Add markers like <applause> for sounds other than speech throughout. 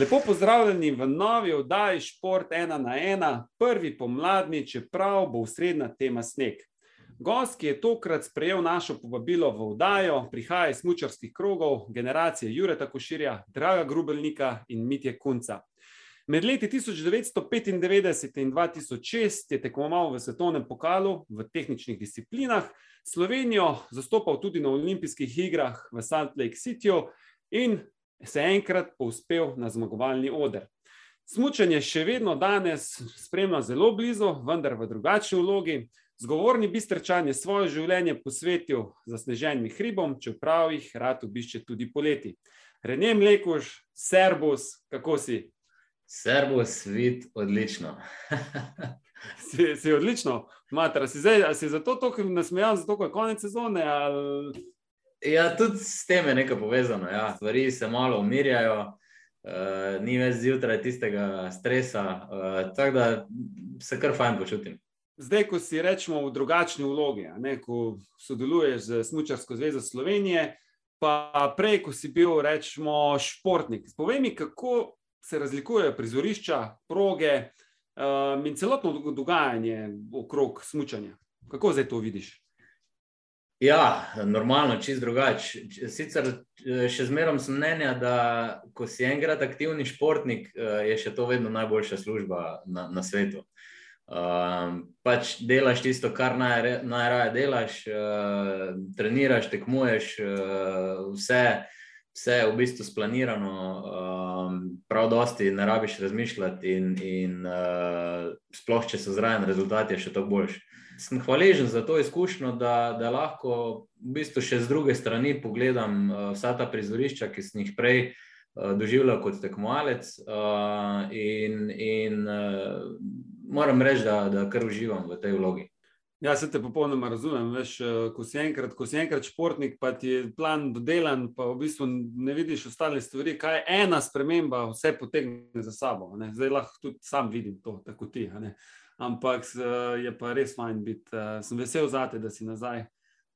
Lepo pozdravljeni v novi oddaji Šport 1 na 1, prvi pomladni, čeprav bo usrednja tema sneg. Gost, ki je tokrat sprejel našo povabilo v oddajo, prihaja iz smučarskih krogov, generacije Jureta Koširja, Draga Grubelnika in Mitje Kunca. Med leti 1995 in 2006 je tekmoval v svetovnem pokalu v tehničnih disciplinah, Slovenijo zastopal tudi na olimpijskih igrah v Salt Lake Cityju in se enkrat povzpel na zmagovalni oder. Smučanje še vedno danes spremlja zelo blizu, vendar v drugačni vlogi. Zgovorni bistrčan je svoje življenje posvetil zasneženim hribom, čeprav jih rad obišče tudi poleti. Renem Lekuš, Serbus, kako si? Serbus, vid, odlično. <laughs> si, si odlično, mater, si, zdaj, si zato tako nasmejal, zato ko je konec sezone? Ali... Ja, tudi s tem je nekaj povezano. Ja. Stvari se malo umirjajo, uh, ni več zjutraj tistega stresa, uh, tako da se kar fajn počutim. Zdaj, ko si rečemo v drugačni vlogi, ne, ko sodeluješ z Smučarsko zvezo Slovenije, pa prej, ko si bil, rečemo, športnik. Povej mi, kako se razlikujejo prizorišča, proge um, in celotno dogajanje okrog smučanja. Kako zdaj to vidiš? Ja, normalno, čist drugače. Sicer eh, še zmerom sem mnenja, da ko si enkrat aktivni športnik, eh, je še to vedno najboljša služba na, na svetu. Um, pač delaš tisto, kar naj, najraje delaš, uh, treniraš, tekmuješ, uh, vse, vse je v bistvu splanirano, um, prav dosti ne rabiš razmišljati, in, in uh, sploh če so zraven rezultati, je še to boljši sem hvaležen za to izkušnjo, da, da lahko v bistvu še z druge strani pogledam uh, vsa ta prizorišča, ki sem jih prej uh, doživljal kot tekmovalec. Uh, in in moram reči, da, da kar uživam v tej vlogi. Ja, se te popolnoma razumem. Veš, ko, si enkrat, ko si enkrat športnik, pa ti je plan dodelan, pa v bistvu ne vidiš ostale stvari, kaj ena sprememba, vse potegne za sabo. Ne? Zdaj lahko tudi sam vidim to, tako ti. Uh, ampak je pa res fajn biti. Uh, sem vesel za te, da si nazaj,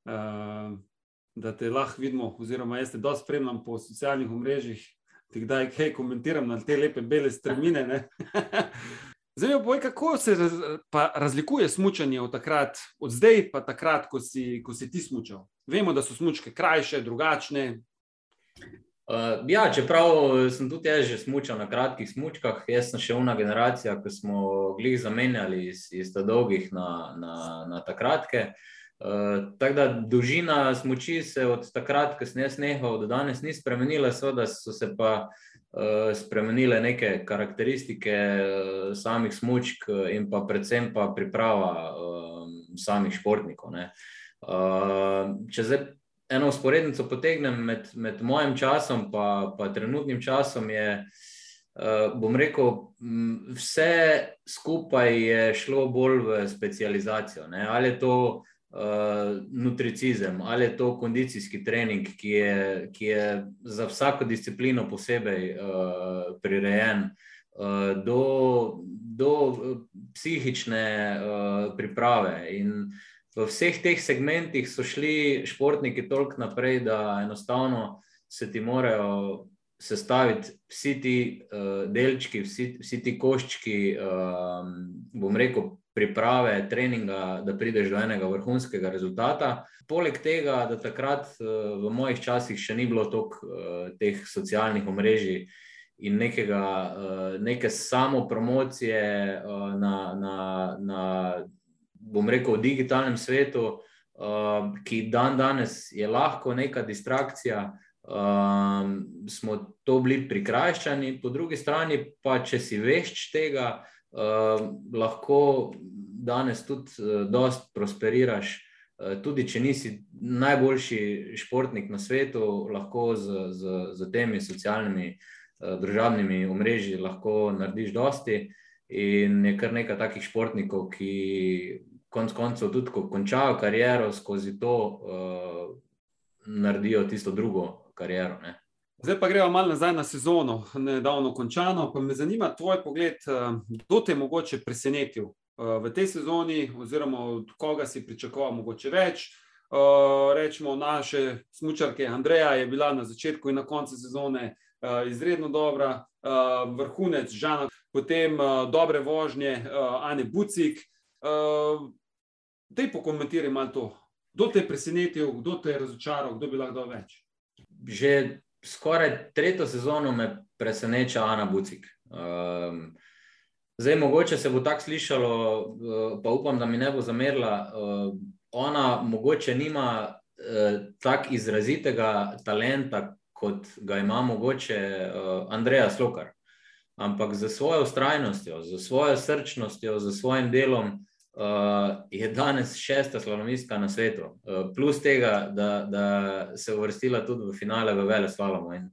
uh, da te lahko vidimo, oziroma jaz te dosti spremljam po socialnih omrežjih, ti kdaj kaj komentiram na te lepe bele strmine. <laughs> Zdaj, boj, kako se raz, razlikuje smutanje od takrat, od zdaj pa takrat, ko si, ko si ti smučal? Vemo, da so smučke krajše, drugačne. Uh, ja, čeprav sem tudi jaz že smučal na kratkih smučkah, jaz sem še ena generacija, ki smo jih zamenjali iz, iz ta dolgih na, na, na ta kratke. Uh, tako da dolžina smoči se od takrat, ko sem jaz nehal, do danes ni spremenila, seveda so se pa uh, spremenile neke karakteristike uh, samih smočk in pa predvsem pa priprava uh, samih športnikov. Uh, če zdaj eno usporednico potegnem med, med mojim časom in trenutnim časom, je, uh, bom rekel, vse skupaj je šlo bolj v specializacijo. Ne? Ali je to uh, nutricizem, ali je to kondicijski trening, ki je, ki je za vsako disciplino posebej uh, prirejen. Do, do psihične uh, priprave. In uh, v vseh teh segmentih so šli športniki toliko naprej, da enostavno se ti morajo sestaviti vsi ti uh, delčki, vsi, vsi ti koščki, um, bom rekel, priprave, treninga, da prideš do enega vrhunskega rezultata. Poleg tega, da takrat uh, v mojih časih še ni bilo toliko uh, teh socialnih omrežij. In nekega, neke samo promocije na, na, na bom rekel, v digitalnem svetu, uh, ki dan danes je lahko neka distrakcija, uh, smo to bili prikrajšani, po drugi strani pa, če si vešč tega, uh, lahko danes tudi uh, dost prosperiraš. Tudi, če nisi najboljši športnik na svetu, lahko z, z, z temi socialnimi, družabnimi omrežji lahko narediš dosti. In je kar nekaj takih športnikov, ki konec koncev tudi, ko končajo kariero, skozi to uh, naredijo tisto drugo kariero. Ne. Zdaj pa gremo malo nazaj na sezono, nedavno končano. Pa me zanima tvoj pogled, eh, kdo te je mogoče presenetil uh, v tej sezoni, oziroma od koga si pričakoval mogoče več. Rečemo, naše smočarke Andreja je bila na začetku in na koncu sezone izredno dobra, vrhunec Žana, potem dobre vožnje Ane Bucik. Dej pokomentiraj malo to. Kdo te je presenetil, kdo te je razočaral, kdo bi lahko dal več? Že skoraj tretjo sezono me preseneča Ana Bucik. Um, zdaj, mogoče se bo tako slišalo, uh, pa upam, da mi ne bo zamerila. Uh, ona mogoče nima uh, tako izrazitega talenta, kot ga ima mogoče uh, Andreja Slokar. Ampak za svojo ustrajnostjo, za svojo srčnostjo, za svojim delom uh, je danes šesta slalomistka na svetu, uh, plus tega, da, da se je uvrstila tudi v finale v Vele Slalomu. In,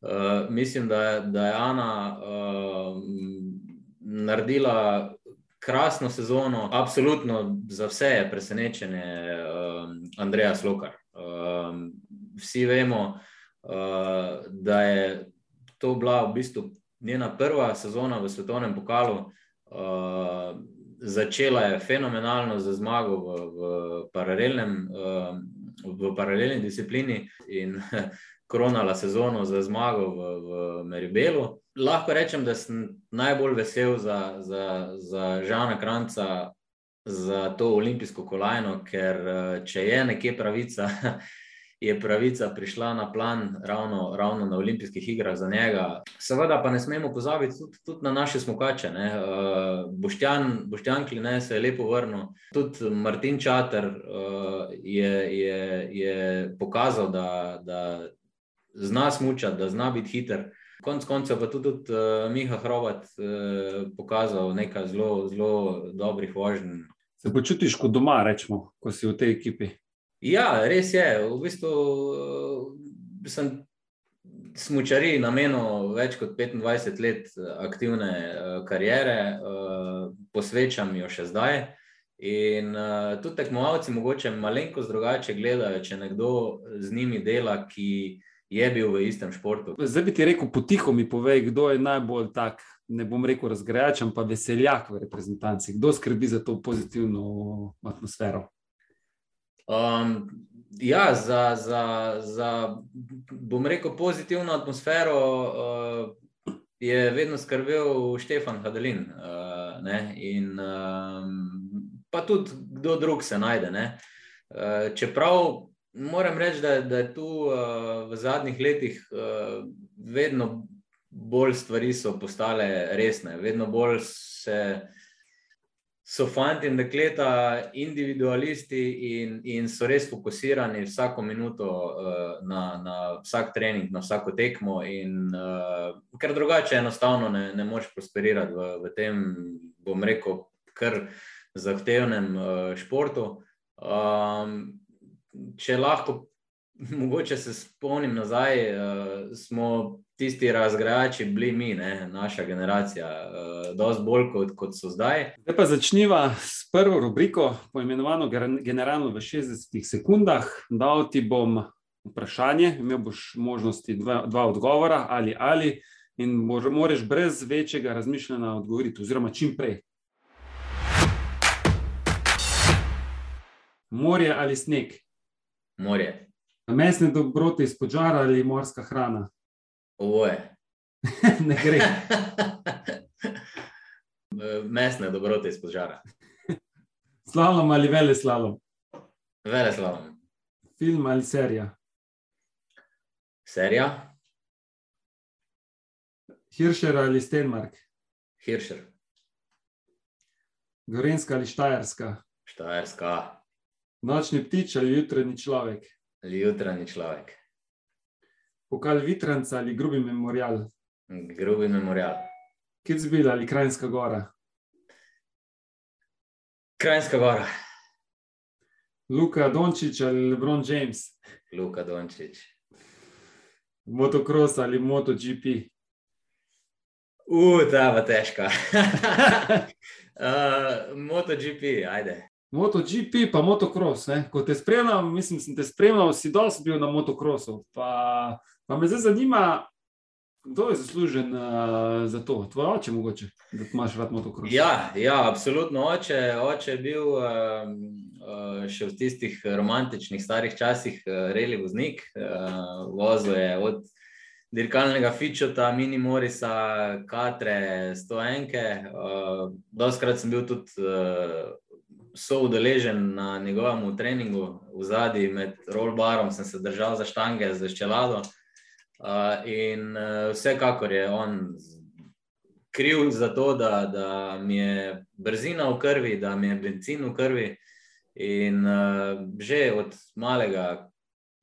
uh, mislim, da, da je Ana uh, naredila krasno sezono, absolutno za vse je presenečenje uh, Andreja Slokar. Uh, vsi vemo, uh, da je to bila v bistvu njena prva sezona v svetovnem pokalu. Uh, začela je fenomenalno za zmago v, v, paralelnem, v paralelni disciplini in <laughs> kronala sezono za zmago v, v Meribelu. Lahko rečem, da sem najbolj vesel za, za, za Žana Kranca za to olimpijsko kolajno, ker če je nekje pravica, <laughs> je pravica prišla na plan ravno, ravno na olimpijskih igrah za njega. Seveda pa ne smemo pozabiti tudi, tudi na naše smokače. Uh, Boštjan, Boštjan Kline se je lepo vrnil, tudi Martin Čater uh, je, je, je pokazal, da, da zna smučati, da zna biti hiter. Konec koncev pa tudi, tudi uh, Miha Hrovat uh, pokazal nekaj zelo, zelo dobrih vožnj. Se počutiš kot doma, rečemo, ko si v tej ekipi? Ja, res je. V bistvu sem smočari namenil več kot 25 let aktivne kariere, posvečam jo še zdaj. In tudi tekmovalci mogoče malenkost drugače gledajo, če nekdo z njimi dela, ki je bil v istem športu. Zdaj bi ti rekel, potiho mi povej, kdo je najbolj tak, ne bom rekel razgrajač, pa veseljak v reprezentanci. Kdo skrbi za to pozitivno atmosfero? Um, ja, za, za, za, bom rekel, pozitivno atmosfero uh, je vedno skrbel Štefan Hadelin. Uh, in, um, pa tudi kdo drug se najde. Uh, čeprav moram reči, da, da je tu uh, v zadnjih letih uh, vedno bolj stvari postale resne, vedno bolj se so fanti in dekleta individualisti in, in so res fokusirani vsako minuto uh, na, na vsak trening, na vsako tekmo. In, uh, ker drugače enostavno ne, ne moreš prosperirati v, v tem, bom rekel, kar zahtevnem uh, športu. Um, če lahko, <laughs> mogoče se spomnim nazaj, uh, smo tisti razgrajači bili mi, ne, naša generacija, uh, dosti bolj kot, kot so zdaj. Zdaj pa začniva s prvo rubriko, poimenovano Generalno v 60 sekundah. Dal ti bom vprašanje, imel boš možnosti dva, dva odgovora ali ali. In moraš brez večjega razmišljanja odgovoriti, oziroma čim prej. Morje ali sneg? Morje. Mesne dobrote iz požara ali morska hrana? Oboje. <laughs> ne gre. <laughs> Mesne dobrote iz požara. Slalom ali vele slalom? Vele slalom. Film ali serija? Serija. Hiršer ali Stenmark? Hiršer. Gorenska ali Štajerska? Štajerska. Nočni ptič ali jutranji človek? Jutranji človek. Pokal Vitranca ali Grubi memorial? Grubi memorial. Kitzbühel ali Krajinska gora? Krajinska gora. Luka Dončić ali Lebron James? Luka Dončić. Motocross ali MotoGP? Uf, ta pa težka. <laughs> uh, MotoGP, ajde. MotoGP, pa motocross. Ne? Ko te spremljam, mislim, da si te spremljal, si dosti bil na motocrossu. Pa, pa me zdaj zanima, kdo je zaslužen uh, za to? Tvoj oče, mogoče, da imaš rad motocross. Ja, ja, absolutno. Oče, oče je bil uh, uh, še v tistih romantičnih, starih časih uh, reli voznik. Uh, vozil je od dirkalnega Fičota, Mini Morisa, Katre, Stoenke. Uh, Doskrat sem bil tudi uh, soudeležen na njegovem treningu, v zadnji med rollbarom sem se držal za štange, za ščelado. Uh, in uh, vsekakor je on kriv za to, da, da mi je brzina v krvi, da mi je benzin v krvi. In uh, že od malega,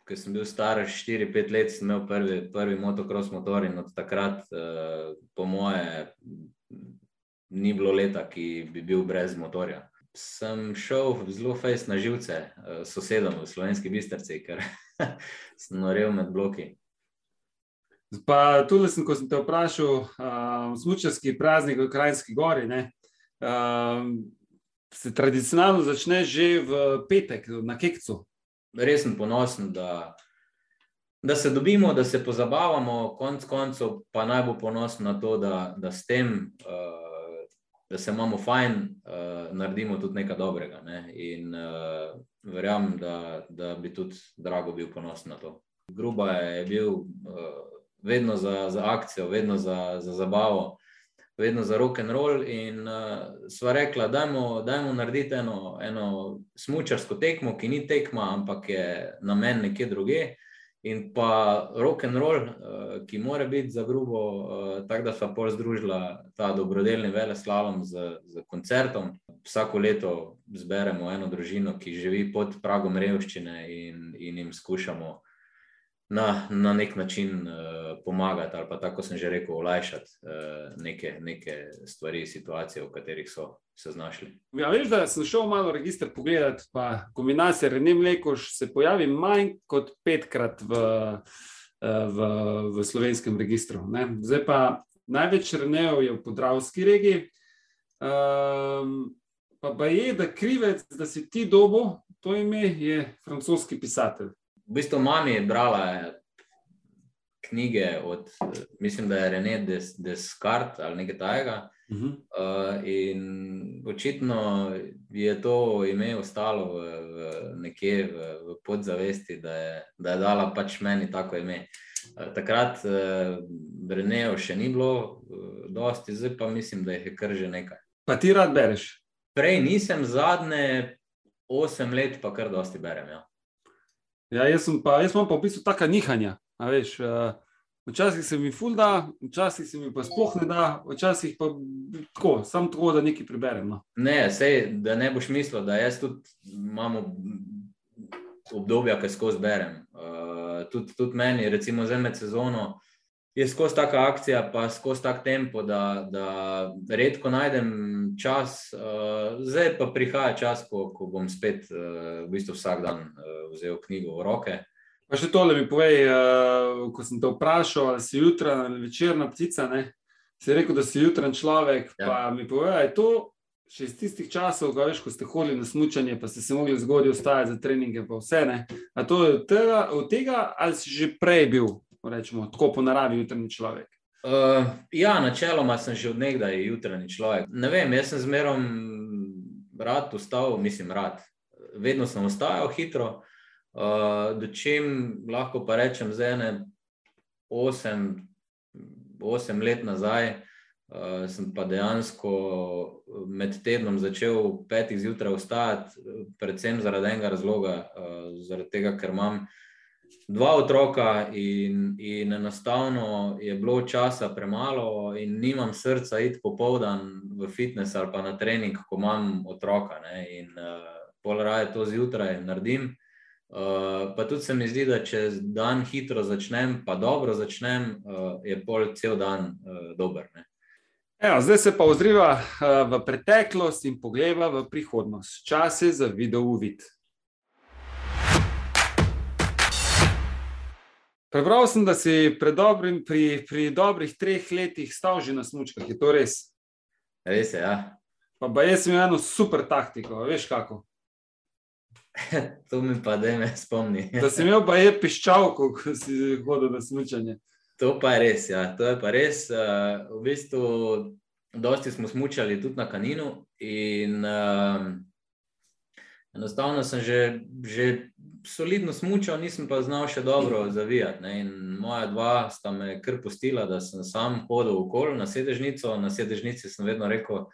ko sem bil star 4-5 let, sem imel prvi, prvi motocross motor in od takrat, uh, po moje, ni bilo leta, ki bi bil brez motorja. Sem šel zelo fejs na živce uh, sosedom v slovenski bistrci, ker <laughs> sem norel med bloki. Pa tudi, sem, ko sem te vprašal, uh, smučarski praznik v Krajinski gori, ne, uh, se tradicionalno začne že v petek na Kekcu res sem ponosen, da, da se dobimo, da se pozabavamo, konec koncev pa naj bo ponosen na to, da, da s tem, uh, da se imamo fajn, uh, naredimo tudi nekaj dobrega. Ne? In uh, verjamem, da, da bi tudi Drago bil ponosen na to. Gruba je bil uh, vedno za, za akcijo, vedno za, za zabavo vedno za rock and roll. In uh, sva rekla, da dajmo narediti eno, eno smočarsko tekmo, ki ni tekma, ampak je namen nekje druge. In pa rock and roll, uh, ki mora biti za grubo, uh, tako da sva pol združila ta dobrodelni vele slalom z, z koncertom. Vsako leto zberemo eno družino, ki živi pod pragom revščine in, in jim skušamo na, na nek način uh, pomagati, ali pa tako sem že rekel, olajšati uh, neke, neke stvari, situacije, v katerih so se znašli. Ja, veš, da sem šel malo register pogledati, pa kombinacija René Mlekoš se pojavi manj kot petkrat v, eh, v, v slovenskem registru. Ne? Zdaj pa največ Renejev je v podravski regiji. Um, pa, pa je, da krivec, da si ti dobo, to ime je francoski pisatelj v bistvu mami je brala knjige od, mislim, da je René Des, Descartes ali nekaj tajega. Uh -huh. uh, in očitno je to ime ostalo v, v nekje v, v podzavesti, da je, da je dala pač meni tako ime. Uh, takrat uh, Renejo še ni bilo, uh, dosti, zdaj pa mislim, da jih je kar že nekaj. Pa ti rad bereš? Prej nisem, zadnje osem let pa kar dosti berem. Ja. Ja, jaz, pa, jaz imam pa v bistvu taka nihanja. Veš, uh, včasih se mi fulda, včasih se mi pa sploh ne da, včasih pa tako, samo tako, da nekaj preberem. No. Ne, sej, da ne boš mislil, da jaz tudi imam obdobja, ki skozi berem. Uh, tudi, tudi meni, recimo, zdaj med sezono je skozi taka akcija, pa skozi tak tempo, da, da redko najdem čas. Uh, zdaj pa prihaja čas, ko, ko bom spet uh, v bistvu vsak dan uh, vzel knjigo v roke. Pa še tole mi povej, uh, ko sem te vprašal, ali si jutra ali večerna ptica, ne? si rekel, da si jutranji človek. Ja. Pa mi povej, je to še iz tistih časov, ko, veš, ko ste hodili na smutanje, pa ste se mogli zgodaj vstajati za treninge, pa vse ne. A to je od tega, od tega ali si že prej bil rečemo, tako po naravi jutranji človek? Uh, ja, načeloma sem že odnegdaj jutranji človek. Ne vem, jaz sem zmerom rad vstal, mislim, rad. Vedno sem vstajal hitro, uh, do čim lahko pa rečem, za ene osem, osem let nazaj. Uh, sem pa dejansko med tednom začel petih zjutraj vstajati, predvsem zaradi enega razloga, uh, zaradi tega, ker imam uh, dva otroka, in, in enostavno je bilo časa premalo, in nimam srca iti popoldan v fitness ali pa na trening, ko imam otroka. Ne? In uh, pol raje to zjutraj naredim. Uh, pa tudi se mi zdi, da če dan hitro začnem, pa dobro začnem, uh, je pol cel dan uh, dober. Evo, zdaj se pa ozriva uh, v preteklost in pogleda v prihodnost. Čas je za video uvid. Prebral sem, da si dobrim, pri, pri dobrih treh letih stal že na smočkah. Je to res? Res je. Ja. Pa, pa jaz imam eno super taktiko, veš kako. <laughs> to mi pa da me spomni. da si imel pa je piščalko, ko si hodil na smočanje. To pa je res. Ja. To je pa res. Uh, v bistvu, dosti smo smučali tudi na kaninu. In, uh, enostavno sem že, že solidno smučal, nisem pa znal še dobro zavijati. Ne. In moja dva sta me kar postila, da sem sam hodil okoli na sedežnico. Na sedežnici sem vedno rekel,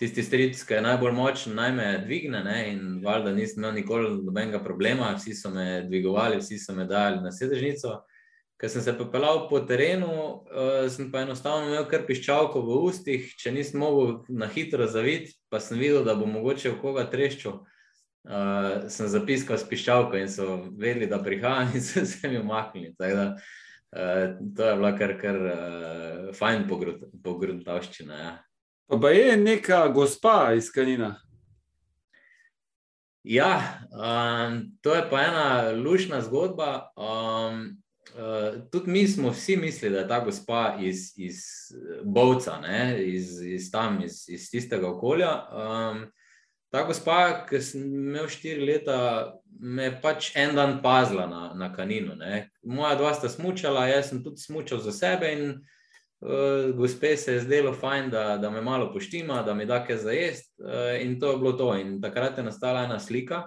tisti stric, ki je najbolj močen, naj me dvigne. Ne. In valjda nisem imel nikoli nobenega problema, vsi so me dvigovali, vsi so me dajali na sedežnico. Ker sem se peljal po terenu, uh, sem pa enostavno imel kar piščalko v ustih, če nisem mogel na hitro zaviti, pa sem videl, da bo mogoče v koga treščil. Uh, sem zapiskal s piščalko in so vedeli, da prihajam, <laughs> in so se mi umaknili. Da, uh, to je bila kar, kar uh, fajn pogruntavščina. Ja. Pa je neka gospa iz Kanina. Ja, um, to je pa ena lušna zgodba. Um, Uh, tudi mi smo vsi mislili, da je ta gospa iz, iz Bovca, ne? iz, iz tam, iz, iz tistega okolja. Um, ta gospa, ki sem imel štiri leta, me je pač en dan pazila na, na kaninu. Ne? Moja dva sta smučala, jaz sem tudi smučal za sebe in uh, gospe se je zdelo fajn, da, da me malo poštima, da mi da kaj za jesti. Uh, in to je bilo to. In takrat je nastala ena slika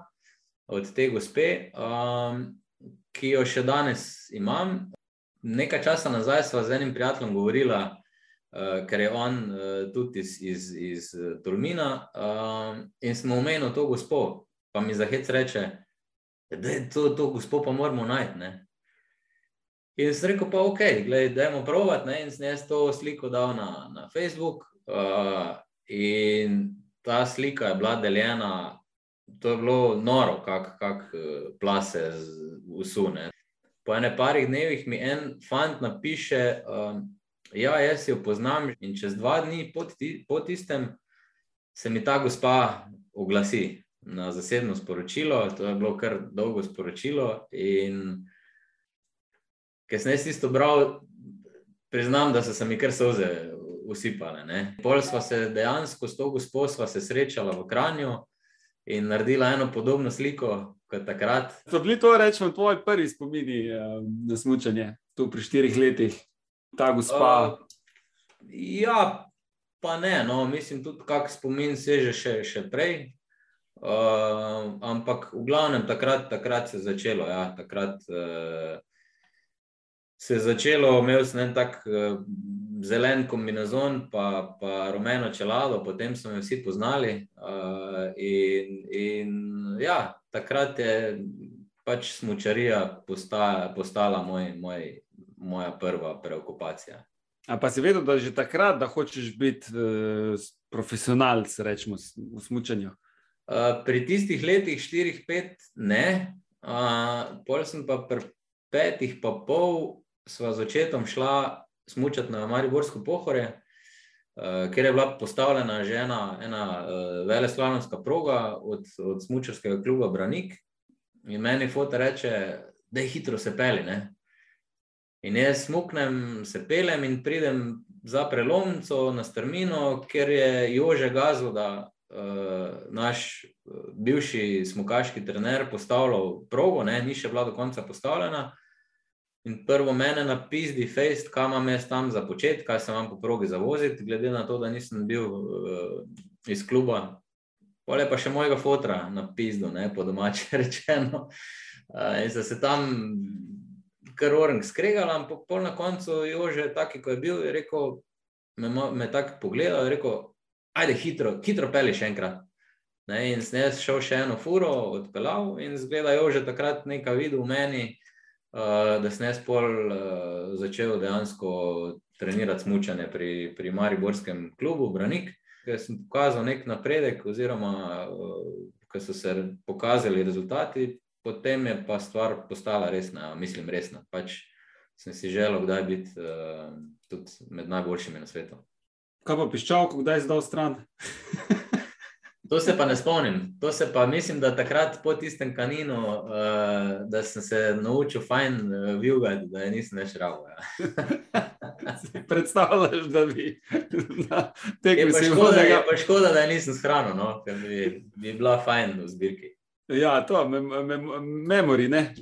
od te gospe. Um, ki jo še danes imam. Nekaj časa nazaj smo z enim prijateljem govorili, uh, ker je on uh, tudi iz, iz, iz Tolmina uh, in smo omenili to gospod, pa mi zahec reče, da je to, to gospod pa moramo najti. Ne? In sem rekel, pa ok, dajmo provat, ne? in sem jaz to sliko dal na, na Facebook uh, in ta slika je bila deljena to je bilo noro, kako kak plase usune. Po ene parih dnevih mi en fant napiše, um, ja, jaz jo poznam in čez dva dni po, ti, po tistem se mi ta gospa oglasi na zasebno sporočilo, to je bilo kar dolgo sporočilo in ker sem jaz isto bral, priznam, da so se mi kar soze usipale. Ne. Pol sva se dejansko s to gospo sva se srečala v Kranju, in naredila eno podobno sliko kot takrat. So bili to, rečemo, tvoji prvi spomini uh, na smutanje, tu pri štirih letih, ta gospa? Uh, ja, pa ne, no, mislim tudi, kak spomin se že še, še prej. Uh, ampak v glavnem takrat, takrat se je začelo. Ja, takrat uh, se je začelo, imel sem en tak. Uh, zelen kombinezon, pa, pa rumeno čelado, potem so me vsi poznali. Uh, in, in ja, takrat je pač smočarija postala, postala moj, moj, moja prva preokupacija. A pa si vedel, da že takrat, da hočeš biti uh, profesionalc, rečemo, v smučanju? Uh, pri tistih letih, štirih, pet, ne. Uh, pol sem pa pri petih, pa pol, sva z očetom šla smučati na Mariborsko pohore, uh, kjer je bila postavljena že ena, ena uh, veleslavnovska proga od, od smučarskega kluba Branik. In meni foto reče, da je hitro se peli. Ne? In jaz smuknem, se pelem in pridem za prelomnico na strmino, ker je Jože Gazo, da uh, naš bivši smukaški trener postavljal progo, ne? ni še bila do konca postavljena. In prvo mene napisdi, fejst, kam imam jaz tam za početi, kaj se vam po progi zavoziti, glede na to, da nisem bil uh, iz kluba. Pole pa še mojega fotra napisdo, ne, po domače <laughs> rečeno. Uh, in se tam kar orang skregal, ampak pol na koncu Jože, taki, ko je bil, je rekel, me, me tako pogledal, je rekel, ajde hitro, hitro peli še enkrat. Ne, in sem jaz šel še eno furo, odpeljal in zgleda Jože takrat nekaj videl v meni, uh, da sem jaz pol uh, začel dejansko trenirati smučanje pri, pri Mariborskem klubu Branik, ker sem pokazal nek napredek, oziroma uh, ko so se pokazali rezultati, potem je pa stvar postala resna, mislim, resna. Pač sem si želel, kdaj biti uh, tudi med najboljšimi na svetu. Kaj pa piščalko, kdaj zdal stran? To se pa ne spomnim. To se pa mislim, da takrat po tistem kaninu, uh, da sem se naučil fajn uh, vilgati, da je nisem več ravo. Ja. Predstavljaš, da bi se škoda, da je pa škoda, da je nisem shranil, no? ker bi, bi bila fajn v zbirki. Ja, to, me, me, memori, ne.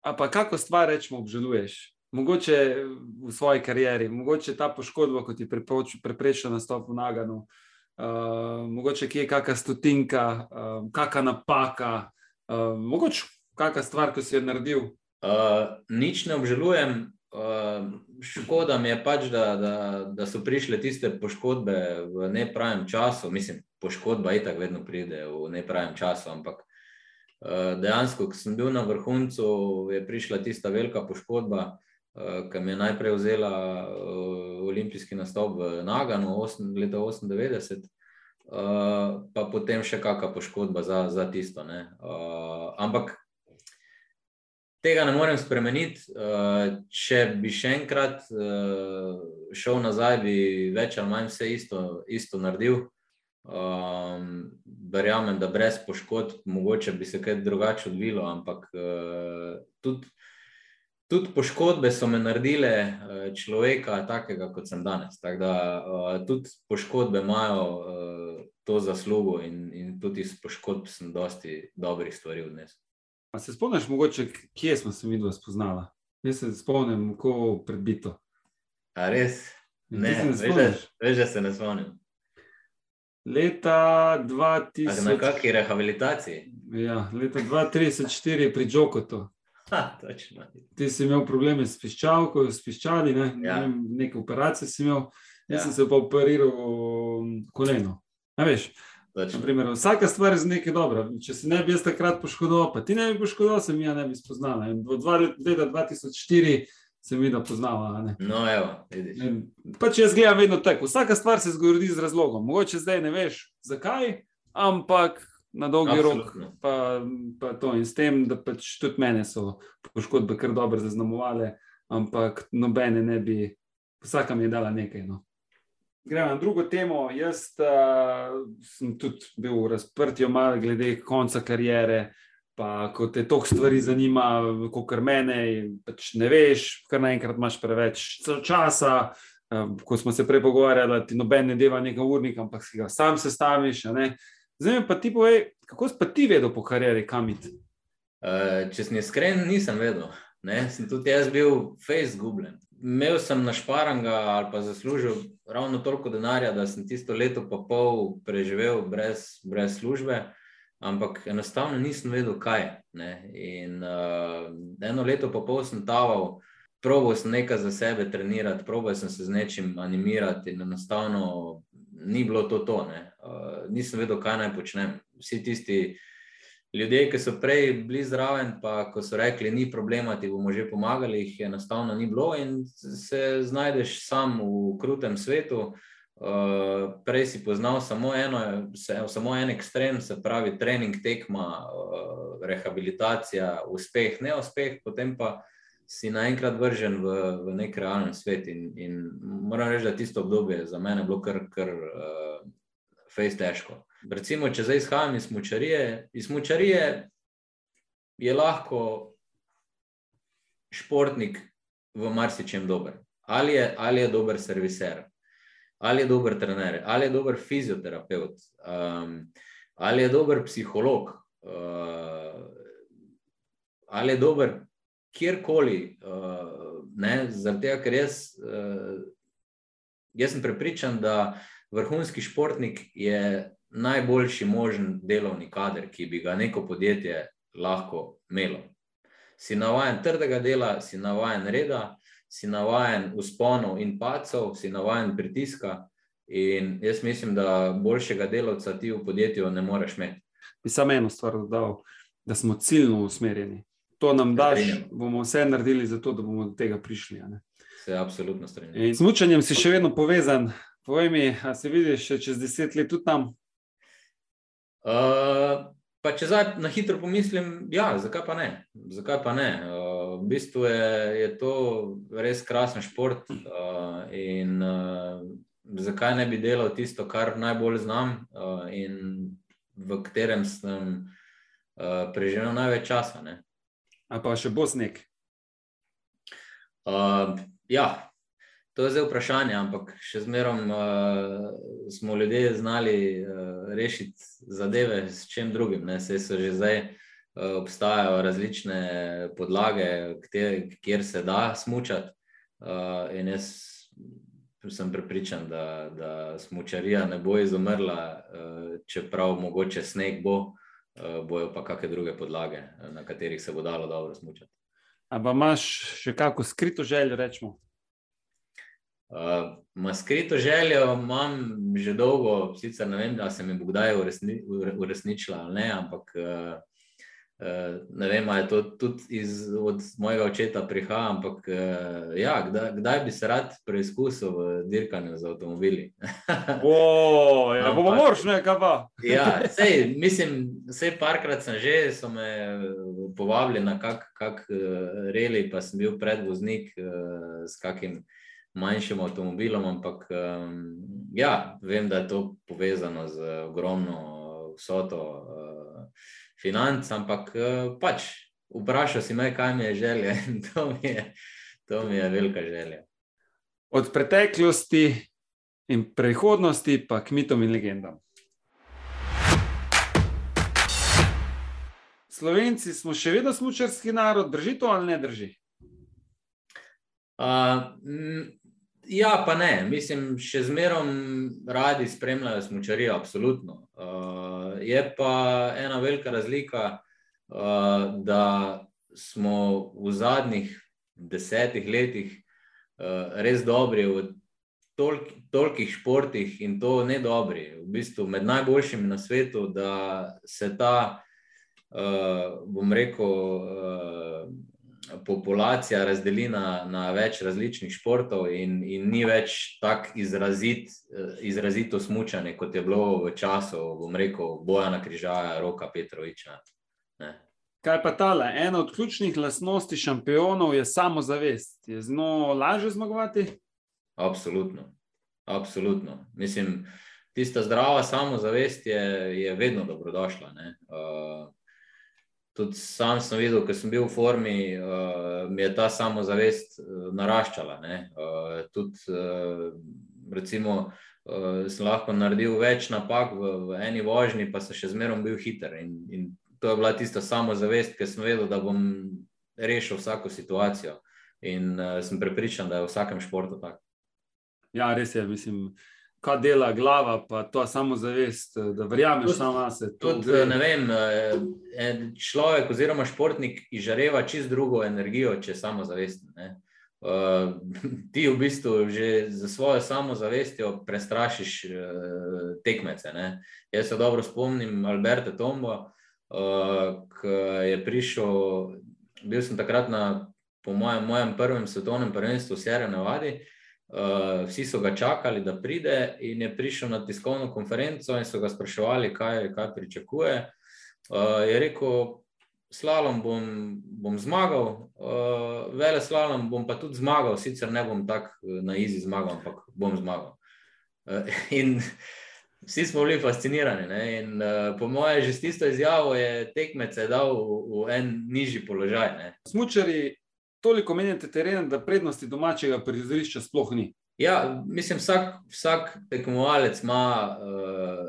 A pa kako stvar rečemo obžaluješ? Mogoče v svoji karieri, mogoče ta poškodba, kot je preprečila nastop v Naganu, uh, mogoče kje je kakšna stotinka, uh, kakšna napaka, uh, mogoče kakšna stvar, ki si jo naredil. Uh, nič ne obžalujem. Uh, škoda mi je pač, da, da, da so prišle tiste poškodbe v nepravem času. Mislim, poškodba je tako, vedno pride v nepravem času. Ampak dejansko, ko sem bil na vrhuncu, je prišla tista velika poškodba, uh, ki mi je najprej vzela uh, olimpijski nastop v Naganu leta 1998, uh, pa potem še kakšna poškodba za, za tisto. Uh, ampak tega ne morem spremeniti. Če bi še enkrat šel nazaj, bi več ali manj vse isto, isto naredil. Um, verjamem, da brez poškodb, mogoče bi se kaj drugače odvilo, ampak uh, tudi, tudi poškodbe so me naredile uh, človeka, takega kot sem danes. Tako da uh, tudi poškodbe imajo uh, to zaslugo, in, in tudi iz poškodb sem dosti dobrih stvari odnesel. A se spomniš, mogoče, kje smo se mi dva spoznala? Jaz se spomnim, kako predbito. A res? Ne, veš, da se ne spomnim. Leta 2000. Na kakšni rehabilitaciji? Ja, leta 2034 pri Džokotu. Ti si imel probleme s piščalko, s piščali, ne? ja. ne neke operacije si imel, jaz ja. sem se pa operiral koleno. Ne veš? Naprimer, vsaka stvar je z nekaj dobra. Če se ne bi jaz takrat poškodoval, pa ti ne bi poškodoval, se mi ja ne bi v leta 2004 se mi da poznala. No, evo, pač jaz gledam vedno tako. Vsaka stvar se zgodi z razlogom. Mogoče zdaj ne veš, zakaj, ampak na dolgi Absolutno. rok pa, pa to. In s tem, da pač tudi mene so poškodbe kar dobro zaznamovale, ampak nobene ne bi, vsaka mi je dala nekaj. No. Gremo na drugo temo. Jaz uh, sem tudi bil v razprtju, malo glede konca karijere. Pa, ko te toliko stvari zanima, kot kar mene, pač ne veš, kar naenkrat imaš preveč časa. Ko smo se prej pogovarjali, da ti noben ne deva nekaj urnika, ampak si ga sam sestaviš. Zdaj pa ti povej, kako si pa ti vedel po karieri, kam iti? Uh, če sem iskren, nisem vedel. Ne? Sem tudi jaz bil face gubljen imel sem našparanga ali pa zaslužil ravno toliko denarja, da sem tisto leto pa pol preživel brez, brez službe, ampak enostavno nisem vedel, kaj. Ne? In uh, eno leto pa pol sem taval, proval sem nekaj za sebe trenirati, proval sem se z nečim animirati in enostavno ni bilo to to. Uh, nisem vedel, kaj naj počnem. Vsi tisti, ljudje, ki so prej bili zraven, pa ko so rekli, ni problema, ti bomo že pomagali, jih enostavno ni bilo in se znajdeš sam v krutem svetu. Uh, prej si poznal samo, eno, se, samo en ekstrem, se pravi, trening, tekma, uh, rehabilitacija, uspeh, neuspeh, potem pa si naenkrat vržen v, v nek realen svet. In, in moram reči, da tisto obdobje za mene je bilo kar, kar uh, fejs težko. Recimo, če zdaj izhajam iz mučarije, iz mučarije je lahko športnik v marsičem dober. Ali je, ali je dober serviser, ali je dober trener, ali je dober fizioterapeut, um, ali je dober psiholog, uh, ali je dober kjerkoli. Uh, Zaradi tega, ker jaz, uh, jaz sem prepričan, da vrhunski športnik je najboljši možen delovni kader, ki bi ga neko podjetje lahko imelo. Si navaden trdega dela, si navaden reda, si navaden usponov in pacov, si navaden pritiska. In jaz mislim, da boljšega delavca ti v podjetju ne moreš imeti. Bi samo eno stvar dodal, da smo ciljno usmerjeni. To nam daš, bomo vse naredili za to, da bomo do tega prišli. Se absolutno strinjam. Z mučanjem si še vedno povezan. Povej mi, a se vidiš čez deset let tudi tam? Uh, pa če zdaj na hitro pomislim, ja, zakaj pa ne? Zakaj pa ne? Uh, bistvu je, je to res krasen šport uh, in uh, zakaj ne bi delal tisto, kar najbolj znam uh, in v katerem sem uh, preživel največ časa. Ne? A pa še bo sneg? Uh, ja, To je zdaj vprašanje, ampak še zmerom uh, smo ljudje znali uh, rešiti zadeve s čim drugim. Vse so že zdaj uh, obstajajo različne podlage, kjer, kjer se da smučati. Uh, in jaz sem prepričan, da, da smočarija ne bo izumrla, uh, čeprav mogoče sneg bo, uh, bojo pa kakšne druge podlage, na katerih se bo dalo dobro smočati. Ampak imaš še kako skrito željo, rečemo? Uh, skrito željo imam že dolgo, sicer ne vem, da se mi bo kdaj uresni, uresničila ali ne, ampak uh, ne vem, ali je to tudi iz, od mojega očeta prihaja, ampak uh, ja, kdaj, kdaj bi se rad preizkusil v dirkanju z avtomobili? <laughs> o, ja, bomo morš nekaj pa. ja, <laughs> sej, mislim, vse parkrat sem že, so me povabili na kak, kak reli, pa sem bil predvoznik s kakim manjšim avtomobilom, ampak um, ja, vem, da je to povezano z ogromno vsoto financ, ampak uh, pač vprašal si me, kaj mi je želja <laughs> in to mi je, to mi je velika želja. Od preteklosti in prihodnosti pa k mitom in legendam. Slovenci smo še vedno smočarski narod, drži to ali ne drži? Uh, Ja, pa ne. Mislim, še zmerom radi spremljajo smočarijo, absolutno. Uh, je pa ena velika razlika, uh, da smo v zadnjih desetih letih uh, res dobri v tolk, tolikih športih in to ne dobri, v bistvu med najboljšimi na svetu, da se ta, uh, bom rekel, populacija razdeli na, na več različnih športov, in, in ni več tako izrazit, izrazito smučanje, kot je bilo v času, bom rekel, Bojana Križaja, Roka Petroviča. Ne. Kaj pa tale? Ena od ključnih lastnosti šampionov je samozavest. Je z njo lažje zmagovati? Absolutno. Absolutno. Mislim, tista zdrava samozavest je, je vedno dobrodošla. Uh, tudi sam sem videl, ko sem bil v formi, uh, mi je ta samozavest uh, naraščala. Uh, tudi, uh, recimo, uh, sem lahko naredil več napak v, v eni vožnji, pa sem še zmeraj bil hiter. In, in to je bila tista samozavest, ki sem vedel, da bom rešil vsako situacijo. In uh, sem prepričan, da je v vsakem športu tako. Ja, res je, mislim kaj dela glava, pa to samozavest, da verjameš samo na sebe. Tudi, ne vem, eh, človek oziroma športnik izžareva čist drugo energijo, če je samozavesten. Uh, ti v bistvu že za svojo samozavestjo prestrašiš uh, tekmece. Ne? Jaz se dobro spomnim Alberta Tomba, uh, ki je prišel, bil sem takrat na, po mojem, mojem prvem svetovnem prvenstvu v Sierra Nevada. Uh, vsi so ga čakali, da pride, in je prišel na tiskovno konferenco in so ga spraševali, kaj, kaj pričakuje. Uh, je rekel, slalom bom, bom zmagal, uh, vele slalom bom pa tudi zmagal, sicer ne bom tako na izi zmagal, ampak bom zmagal. Uh, in <laughs> vsi smo bili fascinirani. Ne? In uh, po mojem, že s tisto izjavo je tekmece dal v, v en nižji položaj. Smučari toliko menjate teren, da prednosti domačega prizorišča sploh ni. Ja, mislim, vsak, vsak tekmovalec ima uh,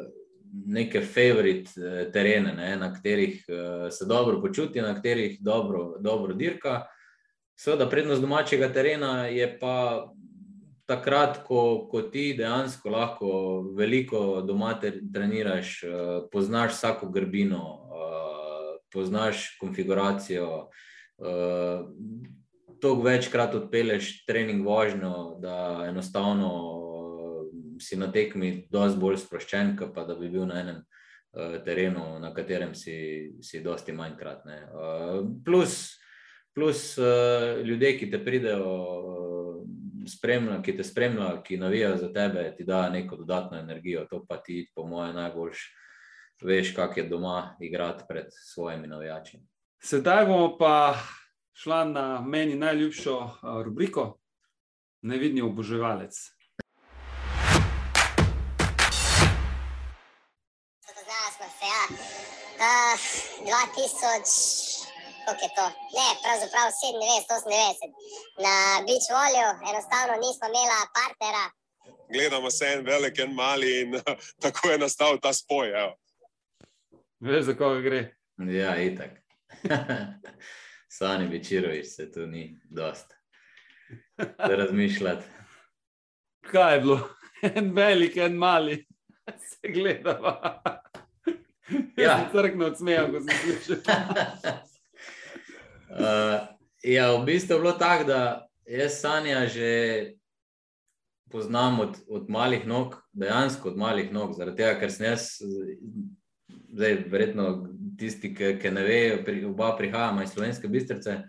neke favorit uh, terene, ne, na katerih uh, se dobro počuti, na katerih dobro, dobro dirka. Seveda, prednost domačega terena je pa takrat, ko, ko ti dejansko lahko veliko doma treniraš, uh, poznaš vsako grbino, uh, poznaš konfiguracijo. Uh, toliko večkrat odpeleš trening vožnjo, da enostavno uh, si na tekmi dosti bolj sproščen, pa da bi bil na enem uh, terenu, na katerem si, si dosti manjkrat. Uh, plus, plus uh, ljudje, ki te pridejo. Spremlja, ki te spremlja, ki navijajo za tebe, ti da neko dodatno energijo. To pa ti, po mojem, najbolj veš, kako je doma igrati pred svojimi navijači. Sedaj bomo pa šla na meni najljubšo rubriko, Nevidni oboževalec. Spoznala smo se, ja. Uh, 2000, koliko je to? Ne, pravzaprav 97, 98. Na Beach Volju enostavno nismo imela partnera. Gledamo se en velik in mali in <laughs> tako je nastal ta spoj. Veš, za koga gre? Ja, itak. <laughs> Sani Bečirovič se tu ni dost. Da razmišljati. Kaj je bilo? En velik, en mali, se gledava. Ja. Ja, crkno od smeha, ko sem slišal. <laughs> Uh, ja, v bistvu je bilo tako, da jaz Sanja že poznam od, od malih nog, dejansko od malih nog, zaradi tega, ker sem jaz, zdaj verjetno tisti, ki, ki ne vejo, pri, oba prihajamo iz slovenske bistrice.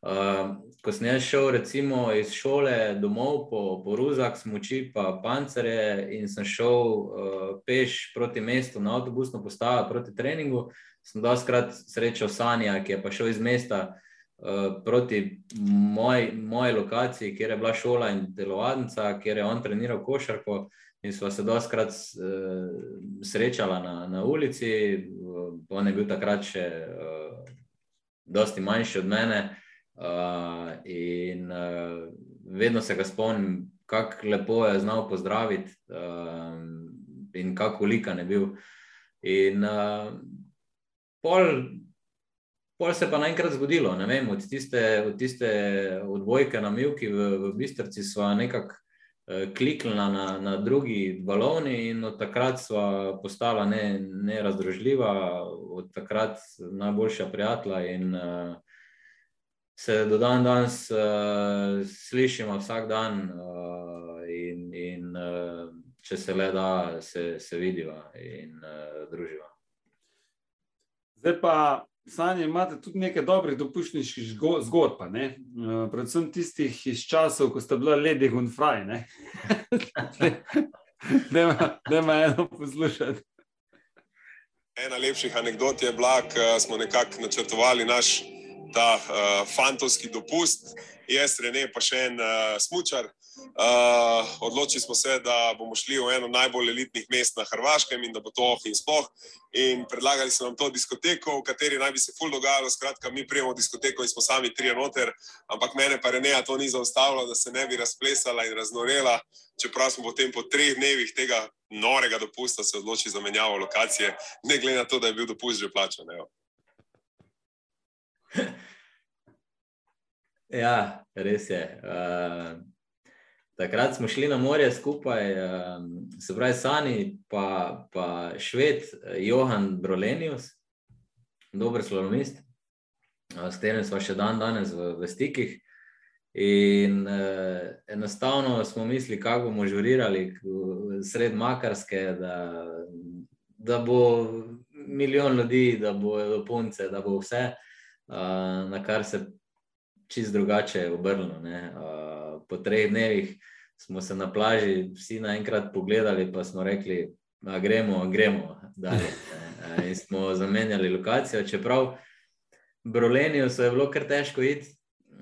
Uh, ko sem šel recimo iz šole domov po, po Ruzak, smoči pa pancere in sem šel uh, peš proti mestu na avtobusno postavo proti treningu, sem doskrat srečal Sanja, ki je pa šel iz mesta uh, proti moj, moji lokaciji, kjer je bila šola in telovadnica, kjer je on treniral košarko in sva se doskrat uh, srečala na, na ulici, on je bil takrat še uh, dosti manjši od mene. Uh, in uh, vedno se ga spomnim, kako lepo je znal pozdraviti, uh, in kako likan je bil. In uh, pol, pol se je pa naenkrat zgodilo, ne vem, od tiste, od tiste odbojke na Milki v, v Bistrci sva nekako kliknila na, na drugi valovni, in od takrat sva postala ne, nerazdružljiva, od takrat najboljša prijatelja. In, uh, se do dan danes uh, slišimo vsak dan, uh, in, in uh, če se le da, se, se vidiva in uh, druživa. Zdaj pa, Sanje, imate tudi nekaj dobrih dopuščniških zgodb, ne? uh, predvsem tistih iz časov, ko sta bila Lady in Fraj. Da ima eno poslušati. Ena lepših anegdot je bila, ko smo nekako načrtovali naš ta uh, fantovski dopust, jaz, Rene, pa še en uh, smočar. Uh, odločili smo se, da bomo šli v eno najbolj elitnih mest na Hrvaškem in da bo to oh in sploh. In predlagali so nam to diskoteko, v kateri naj bi se ful dogajalo. Skratka, mi prijemo diskoteko in smo sami tri noter, ampak mene pa Reneja to ni zaustavilo, da se ne bi razplesala in raznorela. Čeprav smo potem po treh dnevih tega norega dopusta se odločili za menjavo lokacije, ne glede na to, da je bil dopust že plačan. <laughs> Ja, res je. Uh, takrat smo šli na morje skupaj, uh, se pravi, Sani, pa, pa šved Johan Brolenius, dober slalomist, uh, s katerim smo še dan danes v, v stikih. In uh, enostavno smo mislili, kako bomo žurirali sred Makarske, da, da bo milijon ljudi, da bo punce, da bo vse. Uh, na kar se čist drugače obrnilo. Uh, po treh dnevih smo se na plaži vsi naenkrat pogledali, pa smo rekli, da gremo, gremo dalje. <laughs> In smo zamenjali lokacijo, čeprav Brolenijo so je bilo kar težko iti.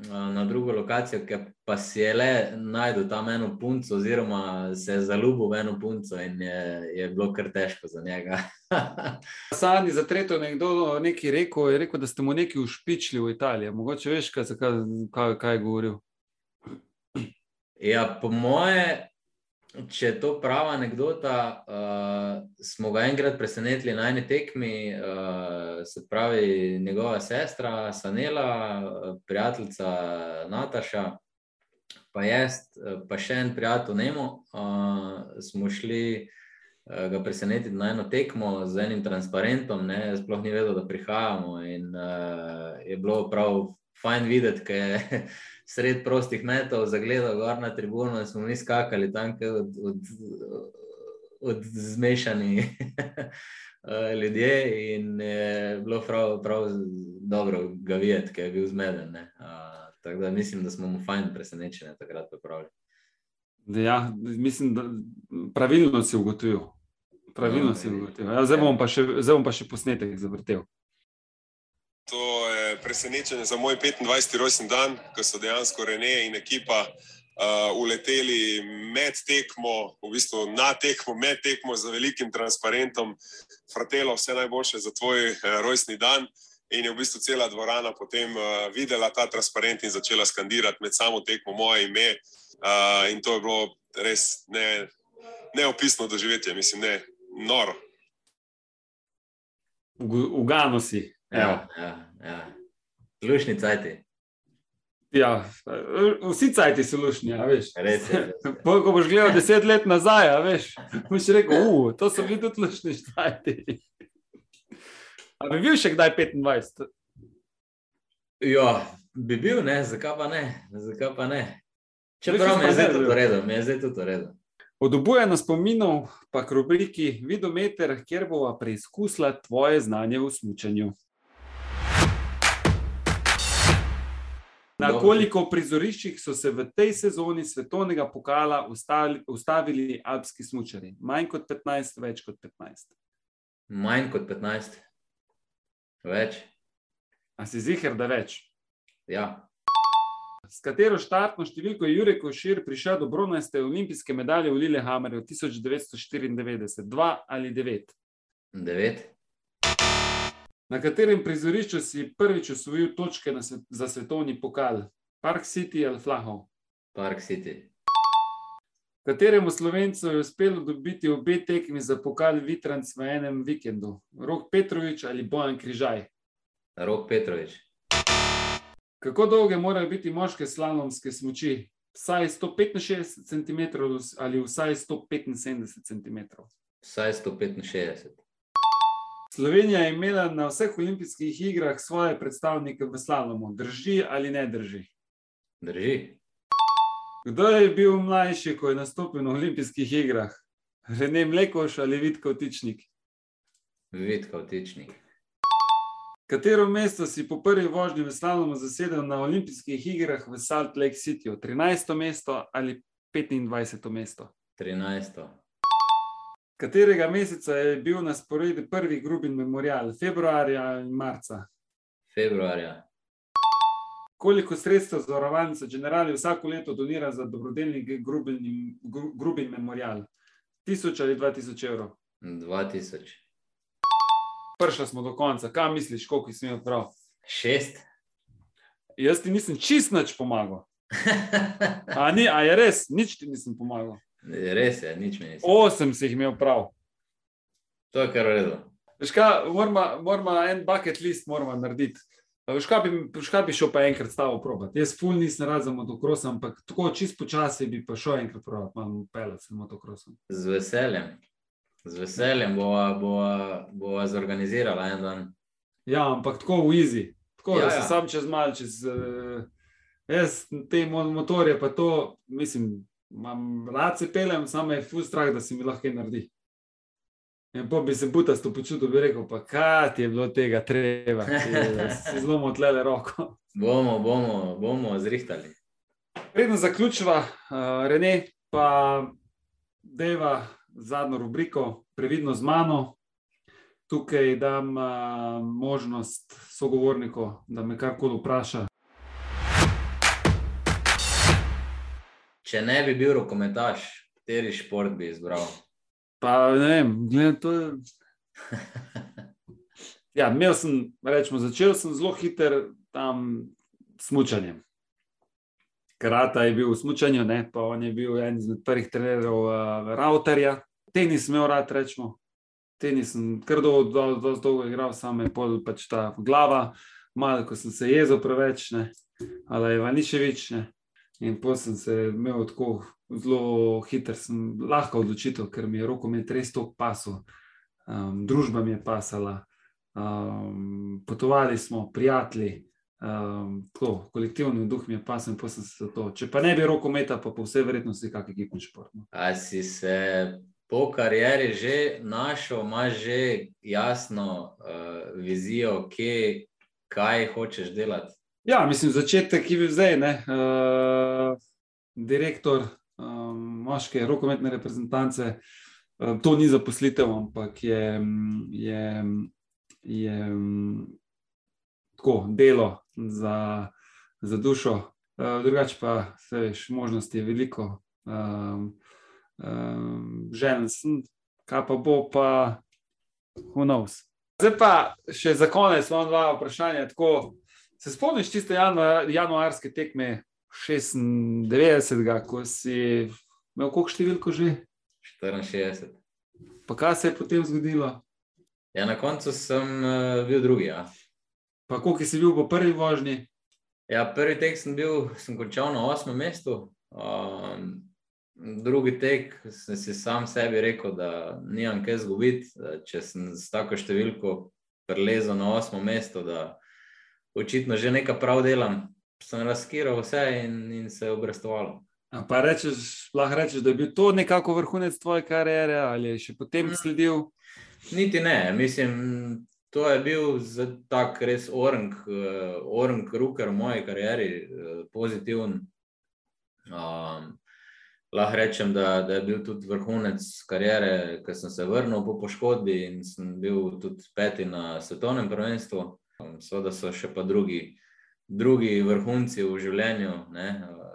Na drugo lokacijo, ki pa si je le najdel tam eno punco, oziroma se je zaljubil v eno punco, in je, je bilo kar težko za njega. <laughs> Sani, za tretjo nekdo nekaj rekel, je rekel, da ste mu nekaj ušpičili v Italiji. Mogoče veš, kaj, kaj, kaj je govoril. Ja, po moje, če je to prava anekdota, uh, smo ga enkrat presenetili na eni tekmi, uh, se pravi, njegova sestra Sanela, prijateljica Nataša, pa jaz, pa še en prijatelj Nemo, uh, smo šli uh, ga presenetiti na eno tekmo z enim transparentom, ne, sploh ni vedel, da prihajamo in uh, je bilo prav fajn videti, ker je <laughs> sred prostih metov zagledal gor na tribuno in smo mi skakali tam od, od, od zmešani <laughs> ljudje in je bilo prav, prav dobro ga videti, ker je bil zmeden. Ne. Tako da mislim, da smo mu fajn presenečeni takrat pripravili. Ja, mislim, da pravilno si ugotovil. Pravilno no, si ugotovil. Ja, zdaj, bom še, zdaj bom pa še posnetek zavrtel. To je presenečenje za moj 25. rojstni dan, ko so dejansko Rene in ekipa uh, uleteli med tekmo, v bistvu na tekmo, med tekmo z velikim transparentom, Fratelo, vse najboljše za tvoj uh, rojstni dan. In je v bistvu cela dvorana potem uh, videla ta transparent in začela skandirati med samo tekmo moje ime. Uh, in to je bilo res ne, neopisno doživetje, mislim, ne, noro. Ugano si. Ja, ja, ja. Lušni cajti. Ja, vsi cajti so lušni, a veš. Res je. res je. <laughs> Pol, ko boš gledal deset let nazaj, a veš, boš rekel, uf, to so bili tudi lušni cajti. A bi bil še kdaj 25? Ja, bi bil, ne, zakaj pa ne? Zakaj pa ne? Čeprav mi je zdaj tudi redu, mi je zdaj tudi v redu. Od obujanja spominov pa k rubriki Vidometer, kjer bova preizkusila tvoje znanje v smučanju. Na koliko prizoriščih so se v tej sezoni svetovnega pokala ustavili, ustavili alpski smučari? Manj kot 15, več kot 15. Manj kot 15. Več? A si ziger, da več? Ja. S katero štartno številko je Jurek Košir prišel do bronaste olimpijske medalje v Lillehammerju 1994? Dva ali devet? Devet. Na katerem prizorišču si prvič osvojil točke svet, za svetovni pokal? Park City ali Flahov? Park City. Kateremu slovencu je uspelo dobiti obe tekmi za pokal Vitranc v enem vikendu? Rok Petrovič ali Bojan Križaj? Rok Petrovič. Kako dolge morajo biti moške slalomske smuči? Vsaj 165 cm ali vsaj 175 cm? Vsaj 165. Slovenija je imela na vseh olimpijskih igrah svoje predstavnike v slalomu. Drži ali ne drži? Drži. Kdo je bil mlajši, ko je nastopil na olimpijskih igrah? Rene Mlekoš ali Vidko Vtičnik? Vidka vtičnik. Katero mesto si po prvi vožnji v slalomu zasedel na olimpijskih igrah v Salt Lake Cityju? 13. mesto ali 25. mesto? 13. Katerega meseca je bil na sporedu prvi Grubin memorial? Februarja ali marca? Februarja. Koliko sredstev zavarovalnica Generali vsako leto donira za dobrodelni Grubin, Gru- Grubin memorial? 1000 ali 2000 evrov? 2000. Prišli smo do konca, kaj misliš, koliko si imel prav? Šest. Jaz ti nisem čist nič pomagal. <laughs> A, ni, a je res, nič ti nisem pomagal. Res je, nič mi nisi. Osem si jih imel prav. To je kar v redu. Veš kaj, moramo, en bucket list narediti. Veš kaj, bi, veš kaj bi šel pa enkrat stavo probat. Jaz ful nisem rad za motokros, ampak tako čist počasi bi pa šel enkrat probat, imam pelet s motokrosom. Z veseljem. Z veseljem bova, bova, bova zorganizirala en dan. Ja, ampak tako v easy. Tako Ja, da se ja. sam čez mal, čez. Uh, jaz te mo- motorje pa to, mislim, imam rad se pelem, samo je ful strah, da se mi lahko naredi. In pa bi se butasto počutil, bi rekel, pa kaj ti je bilo tega treba, je- si zelo motlele roko. <laughs> Bomo, bomo, bomo zrihtali. Predno zaključiva, uh, Rene, pa deva zadnjo rubriko, previdno z mano. Tukaj dam uh, možnost sogovorniku, da me karkoli vpraša. Če ne bi bil rokometaš, kateri šport bi izbral? Pa ne vem, gledam to. Ja, imel sem, rečemo, začel sem zelo hiter tam s smučanjem. Karata je bil v smučanju, ne, pa on je bil en izmed prvih trenerjev uh, Rauterja. Tenis imel rad, rečemo. Tenis sem kar dolgo, dolgo, dolgo, dolgo igral, samo je pol pač ta glava, malo, ko sem se jezel preveč, ne, ali je Vaniševič, ne. In potem sem se imel tako zelo hiter, sem lahko odločitev, ker mi je rokomet res tok pasal. Um, družba mi je pasala, um, potovali smo, prijatelji, um, tako, kolektivni duh mi je in potem sem se za to. Če pa ne bi rokometa, pa po vsej verjetnosti kak ekipni šport. No. A si se po karieri že našel, imaš že jasno uh, vizijo, kje, kaj hočeš delati? Ja, mislim, začetek je bil zdaj, ne. Uh, direktor um, moške rokometne reprezentance. Uh, to ni zaposlitev, ampak je, je, je tako delo za, za dušo. Uh, drugače pa, se veš, možnosti je veliko. Um, um, Želen sem, kaj pa bo, pa who knows. Zdaj pa še za konec imam dva vprašanja. Tako, Se spomniš tiste januar, januarske tekme 96, ko si imel koliko številko že? 64. Pa kaj se je potem zgodilo? Ja, na koncu sem uh, bil drugi. Ja. Pa koliko si bil po prvi vožnji? Ja, prvi tek sem bil, sem končal na osmem mestu. Um, drugi tek sem si sam sebi rekel, da nimam kaj zgubiti, če sem s tako številko prelezel na osmo mesto, da očitno že nekaj prav delam. Sem razkiral vse in, in se obrestovalo. Pa rečeš, lahko rečeš, da je bil to nekako vrhunec tvoje kariere ali je še potem Mm. sledil? Niti ne, mislim, to je bil tak res orang, uh, orang ruker v moji karieri, uh, pozitiven. Um, lahko rečem, da, da je bil tudi vrhunec kariere, ker sem se vrnil po poškodbi in sem bil tudi peti na svetovnem prvenstvu. Seveda so še pa drugi, drugi vrhunci v življenju, ne?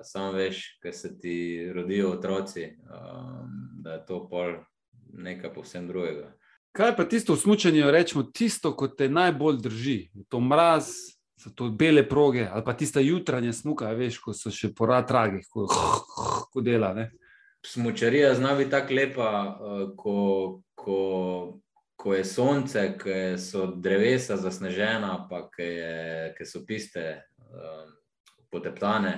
samo veš, ker se ti rodijo otroci, um, da je to pol nekaj povsem drugega. Kaj pa tisto v smučanju, rečemo, tisto, ko te najbolj drži? To mraz, so to bele proge ali pa tista jutranja smuka, veš, ko so še porad tragih, ko, ko dela. Ne? Smučarija zna biti tako lepa, eh, ko, ko, ko je sonce, ko so drevesa zasnežena, pa ko, je, ko so piste um, poteptane,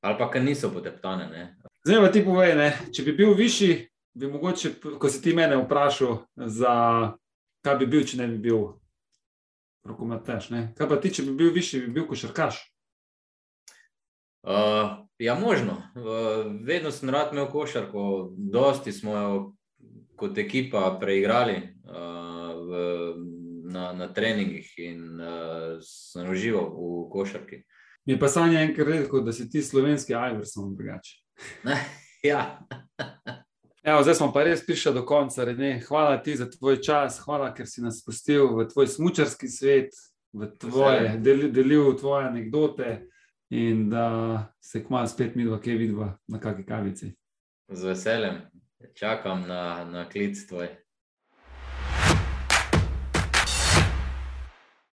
ali pa ko niso poteptane. Ne. Zdaj pa ti povej, ne? če bi bil višji, bi mogoče, ko si ti mene vprašal, za kaj bi bil, če ne bi bil rokometaš. Kaj pa ti, če bi bil višji, bi bil košarkaš? Uh, ja, možno. Uh, vedno sem rad imel košarko, dosti smo jo kot ekipa preigrali uh, v, na, na treningih in uh, sem užival v košarki. Mi je pa sanja enkrat rekel, da si ti slovenski Iverson drugače. <laughs> ja. Evo, zdaj smo pa res prišli do konca. Rene. Hvala ti za tvoj čas, hvala, ker si nas spustil v tvoj smočarski svet, v tvoje, del, delil tvoje anekdote in da se kmalo spet mi dva, kaj vidva na kakšni kavici. Z veseljem čakam na, na klic tvoj.